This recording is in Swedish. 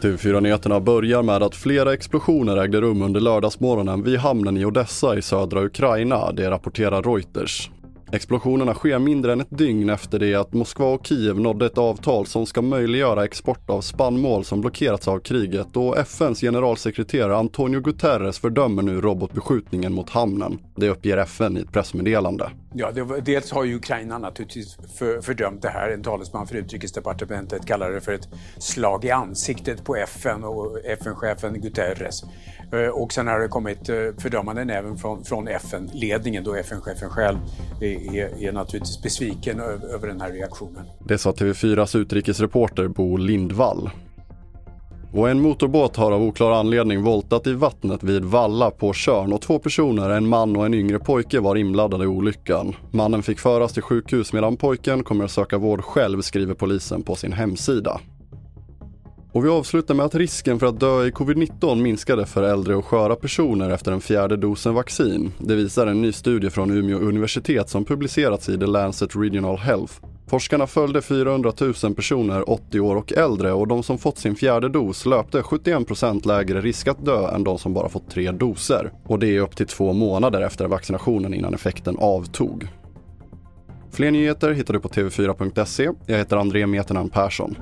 TV4-nyheterna börjar med att flera explosioner ägde rum under lördagsmorgonen vid hamnen i Odessa i södra Ukraina, det rapporterar Reuters. Explosionerna sker mindre än ett dygn efter det att Moskva och Kiev nådde ett avtal som ska möjliggöra export av spannmål som blockerats av kriget och FNs generalsekreterare Antonio Guterres fördömer nu robotbeskjutningen mot hamnen. Det uppger FN i ett pressmeddelande. Ja, det, dels har ju Ukraina naturligtvis för, fördömt det här. En talesman för utrikesdepartementet kallar det för ett slag i ansiktet på FN och FN-chefen Guterres. Eh, och sen har det kommit eh, fördömanden även från, från FN-ledningen då FN-chefen själv är, är naturligtvis besviken över den här reaktionen. Det sa TV4s utrikesreporter Bo Lindvall. Och en motorbåt har av oklar anledning voltat i vattnet vid Valla på Körn och två personer, en man och en yngre pojke, var inblandade i olyckan. Mannen fick föras till sjukhus medan pojken kommer att söka vård själv, skriver polisen på sin hemsida. Och vi avslutar med att risken för att dö i covid-19 minskade för äldre och sköra personer efter den fjärde dosen vaccin. Det visar en ny studie från Umeå universitet som publicerats i The Lancet Regional Health. Forskarna följde 400 000 personer 80 år och äldre och de som fått sin fjärde dos löpte 71% lägre risk att dö än de som bara fått tre doser. Och det är upp till två månader efter vaccinationen innan effekten avtog. Fler nyheter hittar du på tv4.se. Jag heter André Metenan Persson.